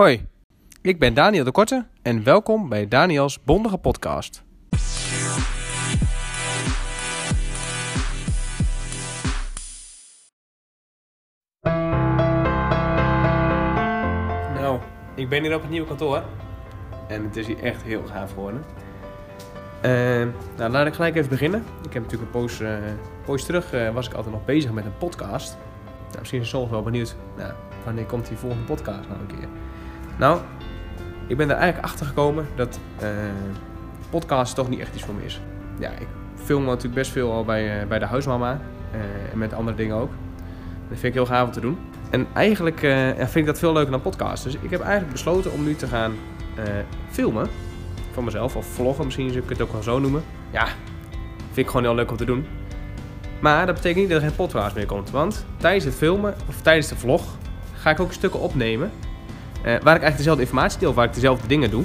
Hoi, ik ben Daniel de Korte en welkom bij Daniels Bondige Podcast. Nou, ik ben hier op het nieuwe kantoor en het is hier echt heel gaaf geworden. Uh, nou, laat ik gelijk even beginnen. Ik heb natuurlijk een poos, uh, poos terug, uh, was ik altijd nog bezig met een podcast. Nou, misschien is sommigen wel benieuwd, nou, wanneer komt die volgende podcast nou een keer? Nou, ik ben er eigenlijk achter gekomen dat uh, podcast toch niet echt iets voor me is. Ja, ik film natuurlijk best veel al bij, uh, bij de huismama uh, en met andere dingen ook. Dat vind ik heel gaaf om te doen. En eigenlijk vind ik dat veel leuker dan podcast. Dus ik heb eigenlijk besloten om nu te gaan filmen. Van mezelf, of vloggen misschien, zou ik het ook wel zo noemen. Ja, vind ik gewoon heel leuk om te doen. Maar dat betekent niet dat er geen podcast meer komt. Want tijdens het filmen, of tijdens de vlog, ga ik ook stukken opnemen waar ik eigenlijk dezelfde informatie deel, waar ik dezelfde dingen doe.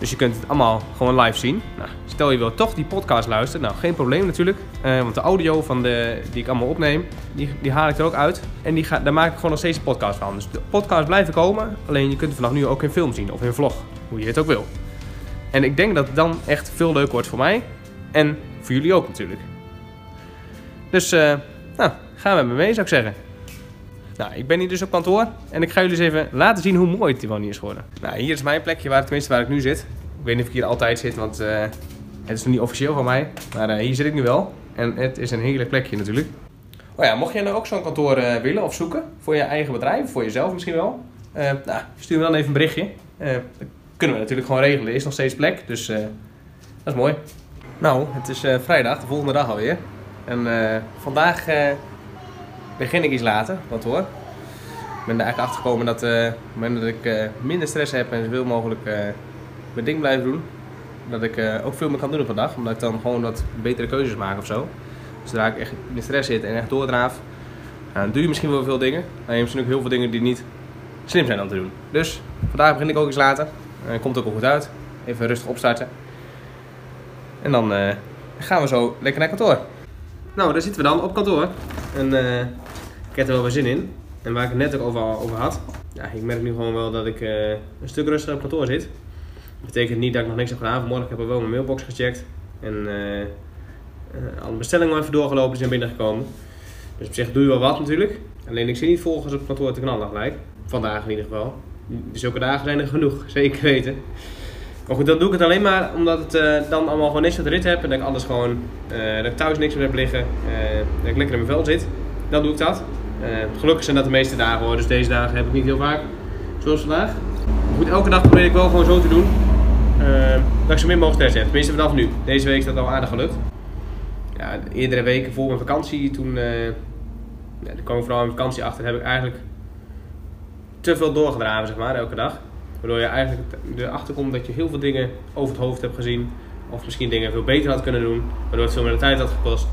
Dus je kunt het allemaal gewoon live zien. Nou, stel je wil toch die podcast luisteren, nou geen probleem natuurlijk. Uh, want de audio van de, die ik allemaal opneem, die, die haal ik er ook uit. En die ga, daar maak ik gewoon nog steeds een podcast van. Dus de podcast blijven komen, alleen je kunt vanaf nu ook in film zien of in vlog, hoe je het ook wil. En ik denk dat het dan echt veel leuker wordt voor mij en voor jullie ook natuurlijk. Dus uh, nou, gaan we met me mee zou ik zeggen. Nou, ik ben hier dus op kantoor en ik ga jullie eens even laten zien hoe mooi het hier is geworden. Nou, hier is mijn plekje, waar, tenminste waar ik nu zit. Ik weet niet of ik hier altijd zit, want uh, het is nog niet officieel van mij. Maar uh, hier zit ik nu wel. En het is een heerlijk plekje natuurlijk. Oh ja, mocht jij nou ook zo'n kantoor uh, willen of zoeken, voor je eigen bedrijf, voor jezelf misschien wel. nou, stuur me dan even een berichtje. dat kunnen we natuurlijk gewoon regelen. Er is nog steeds plek, dus dat is mooi. Nou, het is vrijdag, de volgende dag alweer. En vandaag begin ik iets later, wat hoor. Ik ben er eigenlijk achter gekomen dat uh, op het moment dat ik uh, minder stress heb en zoveel mogelijk uh, mijn ding blijf doen, dat ik ook veel meer kan doen op. Omdat ik dan gewoon wat betere keuzes maak of zo. Zodra ik echt in stress zit en echt doordraaf, dan doe je misschien wel veel dingen. Maar je hebt ook heel veel dingen die niet slim zijn om te doen. Dus vandaag begin ik ook iets later. komt ook al goed uit. Even rustig opstarten. En dan gaan we zo lekker naar kantoor. Nou, daar zitten we dan op kantoor. En ik heb er wel weer zin in. En waar ik het net ook over, over had. Ja, ik merk nu gewoon wel dat ik uh, een stuk rustiger op kantoor zit. Dat betekent niet dat ik nog niks heb gedaan. Vanmorgen heb ik wel mijn mailbox gecheckt. En uh, alle bestellingen even doorgelopen zijn binnengekomen. Dus op zich doe je wel wat natuurlijk. Alleen ik zie niet volgens op kantoor te knallen gelijk. Vandaag in ieder geval. Zulke dagen zijn er genoeg, zeker weten. Maar goed, dan doe ik het alleen maar omdat het dan allemaal gewoon niks op de rit heb. En dat ik anders gewoon, uh, dat ik thuis niks meer heb liggen. Uh, dat ik lekker in mijn vel zit. Dan doe ik dat. Uh, gelukkig zijn dat de meeste dagen hoor, dus deze dagen heb ik niet heel vaak. Zoals vandaag. Goed, elke dag probeer ik wel gewoon zo te doen. Uh, dat ik zo min mogelijk stress heb. Tenminste vanaf nu. Deze week is dat al aardig gelukt. Ja, eerdere weken voor mijn vakantie, toen, uh, ja, kwam ik vooral in vakantie achter, heb ik eigenlijk te veel doorgedraven, zeg maar, elke dag. Waardoor je eigenlijk erachter komt dat je heel veel dingen over het hoofd hebt gezien. Of misschien dingen veel beter had kunnen doen. Waardoor het veel meer tijd had gekost.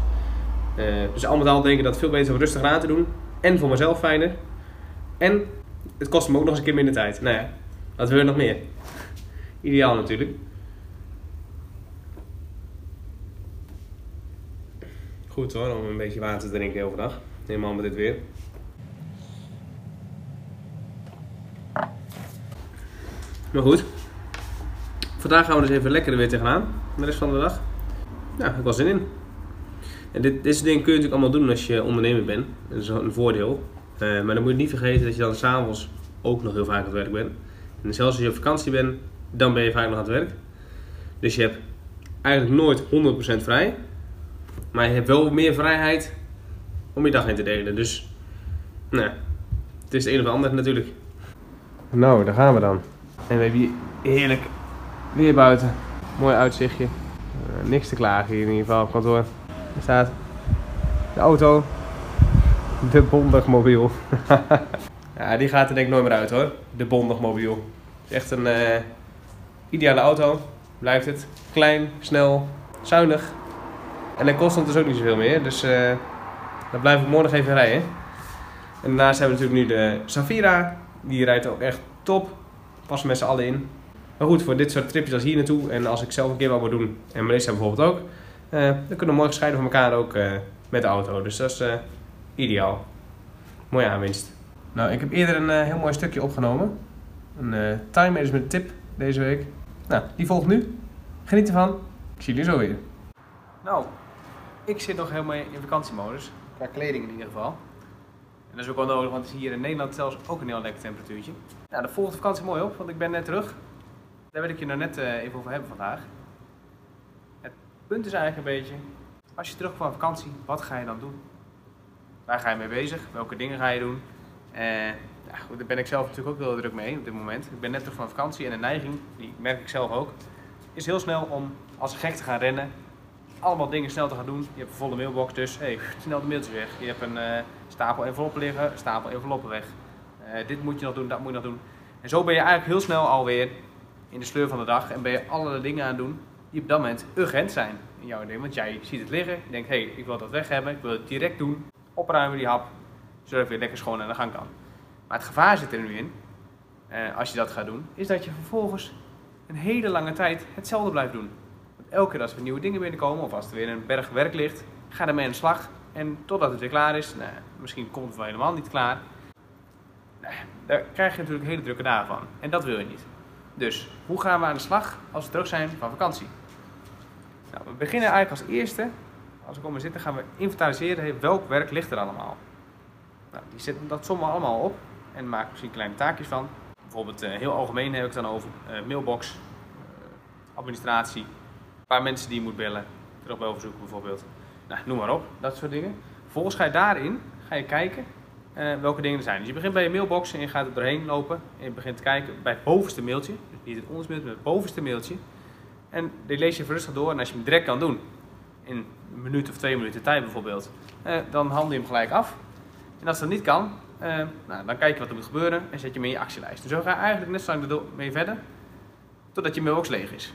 Dus al met al denk ik dat het veel beter om rustig aan te doen. En voor mezelf fijner. En het kost me ook nog eens een keer minder tijd. Nou ja, wat wil je nog meer? Ideaal natuurlijk. Goed hoor, om een beetje water te drinken overdag. Helemaal met dit weer. Maar goed. Vandaag gaan we dus even lekker er weer tegenaan. De rest van de dag. Nou, ik was zin in. En dit, dit soort dingen kun je natuurlijk allemaal doen als je ondernemer bent. Dat is een voordeel. Uh, maar dan moet je niet vergeten dat je dan s'avonds ook nog heel vaak aan het werk bent. En zelfs als je op vakantie bent, dan ben je vaak nog aan het werk. Dus je hebt eigenlijk nooit 100% vrij. Maar je hebt wel meer vrijheid om je dag in te delen. Dus, nou, het is het een of ander natuurlijk. Nou, daar gaan we dan. En we hebben hier heerlijk weer buiten. Mooi uitzichtje. Uh, niks te klagen hier in ieder geval op kantoor. Er staat de auto, de Bondagmobiel. ja, die gaat er denk ik nooit meer uit hoor. De Bondagmobiel. Het is echt een uh, ideale auto, blijft het. Klein, snel, zuinig. En hij kost dus ook niet zoveel meer, dus uh, daar blijf ik morgen even rijden. En daarnaast hebben we natuurlijk nu de Safira. Die rijdt ook echt top. Passen met z'n allen in. Maar goed, voor dit soort tripjes als hier naartoe en als ik zelf een keer wat wil doen, en Melissa bijvoorbeeld ook, dan kunnen we mooi gescheiden van elkaar ook uh, met de auto. Dus dat is uh, ideaal. Mooie aanwinst. Nou, ik heb eerder een heel mooi stukje opgenomen. Een uh, time management tip deze week. Nou, die volgt nu. Geniet ervan. Ik zie jullie zo weer. Nou, ik zit nog helemaal in vakantiemodus. Qua kleding in ieder geval. En dat is ook wel nodig, want het is hier in Nederland zelfs ook een heel lekker temperatuurtje. Nou, daar volgt de vakantie mooi op, want ik ben net terug. Daar wil ik je nou net uh, even over hebben vandaag. Punt is eigenlijk een beetje, als je terugkomt van vakantie, wat ga je dan doen? Waar ga je mee bezig? Welke dingen ga je doen? Uh, ja, goed, daar ben ik zelf natuurlijk ook heel druk mee op dit moment. Ik ben net terug van vakantie en de neiging, die merk ik zelf ook, is heel snel om als gek te gaan rennen. Allemaal dingen snel te gaan doen. Je hebt een volle mailbox, dus hey, snel de mailtjes weg. Je hebt een uh, stapel enveloppen liggen, stapel enveloppen weg. Uh, dit moet je nog doen, dat moet je nog doen. En zo ben je eigenlijk heel snel alweer in de sleur van de dag en ben je allerlei dingen aan het doen die op dat moment urgent zijn in jouw ding. Want jij ziet het liggen, je denkt, hé, hey, ik wil dat weg hebben, ik wil het direct doen. Opruimen die hap, zodat het weer lekker schoon aan de gang kan. Maar het gevaar zit er nu in, eh, als je dat gaat doen, is dat je vervolgens een hele lange tijd hetzelfde blijft doen. Want elke keer als er nieuwe dingen binnenkomen, of als er weer een berg werk ligt, ga ermee aan de slag. En totdat het weer klaar is, nou, misschien komt het wel helemaal niet klaar. Nou, daar krijg je natuurlijk hele drukke dagen van. En dat wil je niet. Dus, hoe gaan we aan de slag als we terug zijn van vakantie? Nou, we beginnen eigenlijk als eerste, als ik kom zitten, gaan we inventariseren welk werk ligt er allemaal. Nou, die zetten dat sommen allemaal op en maken misschien kleine taakjes van. Bijvoorbeeld uh, heel algemeen heb ik het dan over uh, mailbox, uh, administratie, een paar mensen die je moet bellen, terugbelverzoeken bijvoorbeeld. Nou, noem maar op, dat soort dingen. Vervolgens ga je daarin ga je kijken welke dingen er zijn. Dus je begint bij je mailbox en je gaat er doorheen lopen en je begint te kijken bij het bovenste mailtje, dus niet het onderste mailtje, maar het bovenste mailtje. En die lees je rustig door en als je hem direct kan doen, in een minuut of twee minuten tijd bijvoorbeeld, dan handel je hem gelijk af. En als dat niet kan, uh, nou, dan kijk je wat er moet gebeuren en zet je hem in je actielijst. Dus zo ga je eigenlijk net zo lang mee verder, totdat je mailbox leeg is.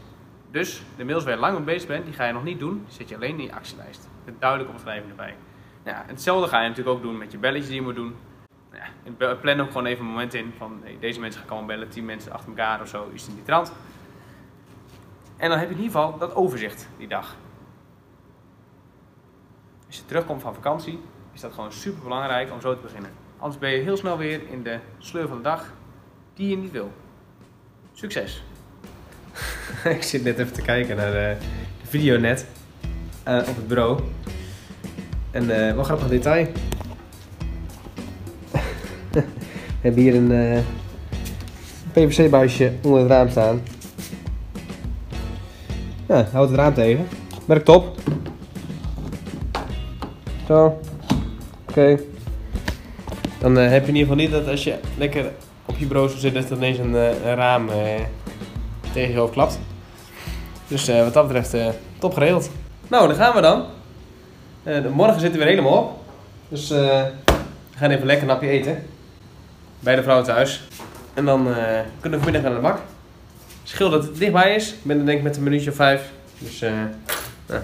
Dus de mails waar je lang mee bezig bent, die ga je nog niet doen, die zet je alleen in je actielijst. Met duidelijk omschrijving erbij. Ja, hetzelfde ga je natuurlijk ook doen met je belletjes die je moet doen. Ja, plan ook gewoon even een moment in van hey, deze mensen gaan komen bellen, 10 mensen achter elkaar of zo, iets in die trant. En dan heb je in ieder geval dat overzicht die dag. Als je terugkomt van vakantie, is dat gewoon super belangrijk om zo te beginnen. Anders ben je heel snel weer in de sleur van de dag die je niet wil. Succes! ik zit net even te kijken naar de, de video net uh, op het bureau. En uh, wel grappig detail. We hebben hier een uh, PVC-buisje onder het raam staan. Ja, houdt het raam tegen. Werkt top. Zo. Oké. Dan uh, heb je in ieder geval niet dat als je lekker op je bureau zit, dat er ineens een, een raam tegen je hoofd klapt. Dus wat dat betreft, top geregeld. Nou, daar gaan we dan. De morgen zitten we weer helemaal op. Dus we gaan even lekker een napje eten. Bij de vrouw thuis. En dan kunnen we vanmiddag aan de bak. Schil dat het dichtbij is. Ik ben er denk ik met een minuutje of vijf. Dus nou,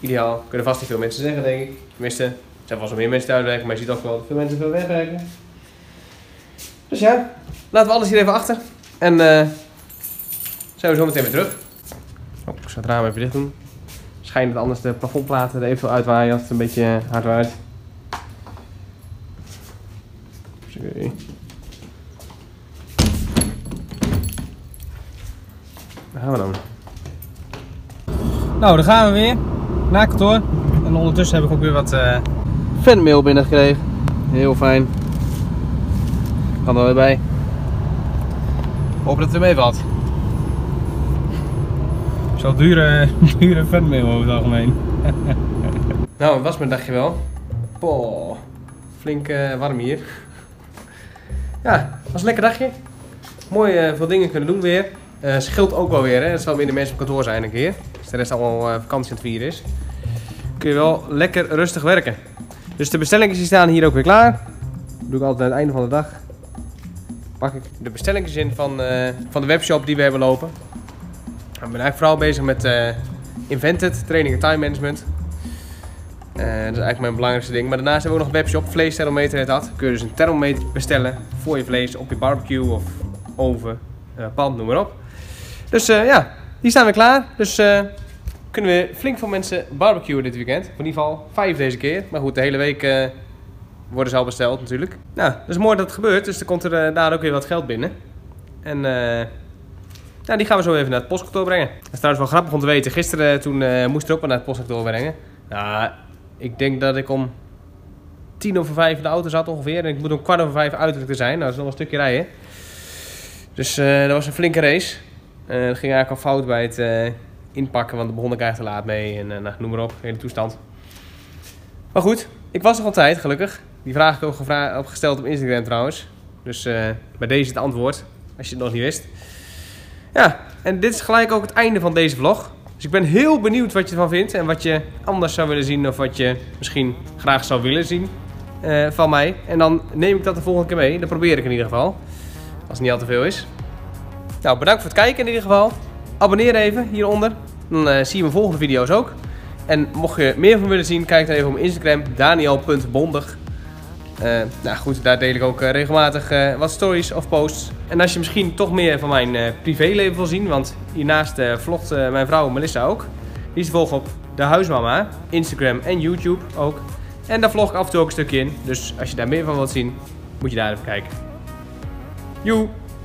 ideaal. Kunnen vast niet veel mensen zeggen, denk ik. Tenminste, er zijn vast wel meer mensen thuiswerken, maar je ziet ook wel dat veel mensen veel wegwerken. Dus ja, laten we alles hier even achter. En zijn we zo meteen weer terug. Oh, ik zal het raam even dicht doen. Schijnt dat anders de plafondplaten er eventueel uitwaaien als het een beetje hard waait. Sorry. Daar gaan we dan. Nou, daar gaan we weer. Na kantoor. En ondertussen heb ik ook weer wat uh, fanmail binnengekregen. Heel fijn. Kan er weer bij. Hoop dat het er meevalt. Zo dure, dure fanmail over het algemeen. nou, het was mijn dagje wel. Poh, flink uh, warm hier. Ja, het was een lekker dagje. Mooi uh, veel dingen kunnen doen weer. Uh, scheelt ook wel weer, hè. Het zal weer de mensen op kantoor zijn een keer. Als de rest allemaal vakantie aan het vieren is. Kun je wel lekker rustig werken. Dus de bestellingen staan hier ook weer klaar. Dat doe ik altijd aan het einde van de dag. Pak ik de bestellingen in van, van de webshop die we hebben lopen. Ik ben eigenlijk vooral bezig met uh, Invented, training en time management. Uh, dat is eigenlijk mijn belangrijkste ding. Maar daarnaast hebben we ook nog een webshop, vleesthermometer heet dat. Kun je dus een thermometer bestellen voor je vlees op je barbecue of oven, pan, noem maar op. Dus ja, die staan we klaar. Dus kunnen we flink veel mensen barbecuen dit weekend. in ieder geval vijf deze keer. Maar goed, de hele week uh, worden ze al besteld natuurlijk. Nou, dat is mooi dat het gebeurt. Dus er komt er uh, daar ook weer wat geld binnen. En eh, nou, die gaan we zo even naar het postkantoor brengen. Dat is trouwens wel grappig om te weten. Gisteren eh, toen eh, moest ik er ook wel naar het postkantoor brengen. Nou, ik denk dat ik om tien over vijf in de auto zat ongeveer. En ik moet om kwart over vijf uiterlijk te zijn. Nou, dat is nog een stukje rijden. Dus eh, dat was een flinke race. Dat ging eigenlijk al fout bij het inpakken, want daar begon ik eigenlijk te laat mee. En nou, noem maar op, hele toestand. Maar goed, ik was nog altijd, gelukkig. Die vraag heb ik ook opgesteld op Instagram trouwens. Dus bij deze het antwoord, als je het nog niet wist. Ja, en dit is gelijk ook het einde van deze vlog. Dus ik ben heel benieuwd wat je ervan vindt en wat je anders zou willen zien of wat je misschien graag zou willen zien eh, van mij. En dan neem ik dat de volgende keer mee. Dat probeer ik in ieder geval. Als het niet al te veel is. Nou, bedankt voor het kijken in ieder geval. Abonneer even hieronder. Dan eh, zie je mijn volgende video's ook. En mocht je meer van willen zien, kijk dan even op Instagram, daniel.bondig. Eh, nou goed, daar deel ik ook eh, regelmatig eh, wat stories of posts. En als je misschien toch meer van mijn privéleven wil zien, want hiernaast vlogt mijn vrouw Melissa ook. Die is te volgen op De Huismama, Instagram en YouTube ook. En daar vlog ik af en toe ook een stukje in. Dus als je daar meer van wilt zien, moet je daar even kijken. Joe!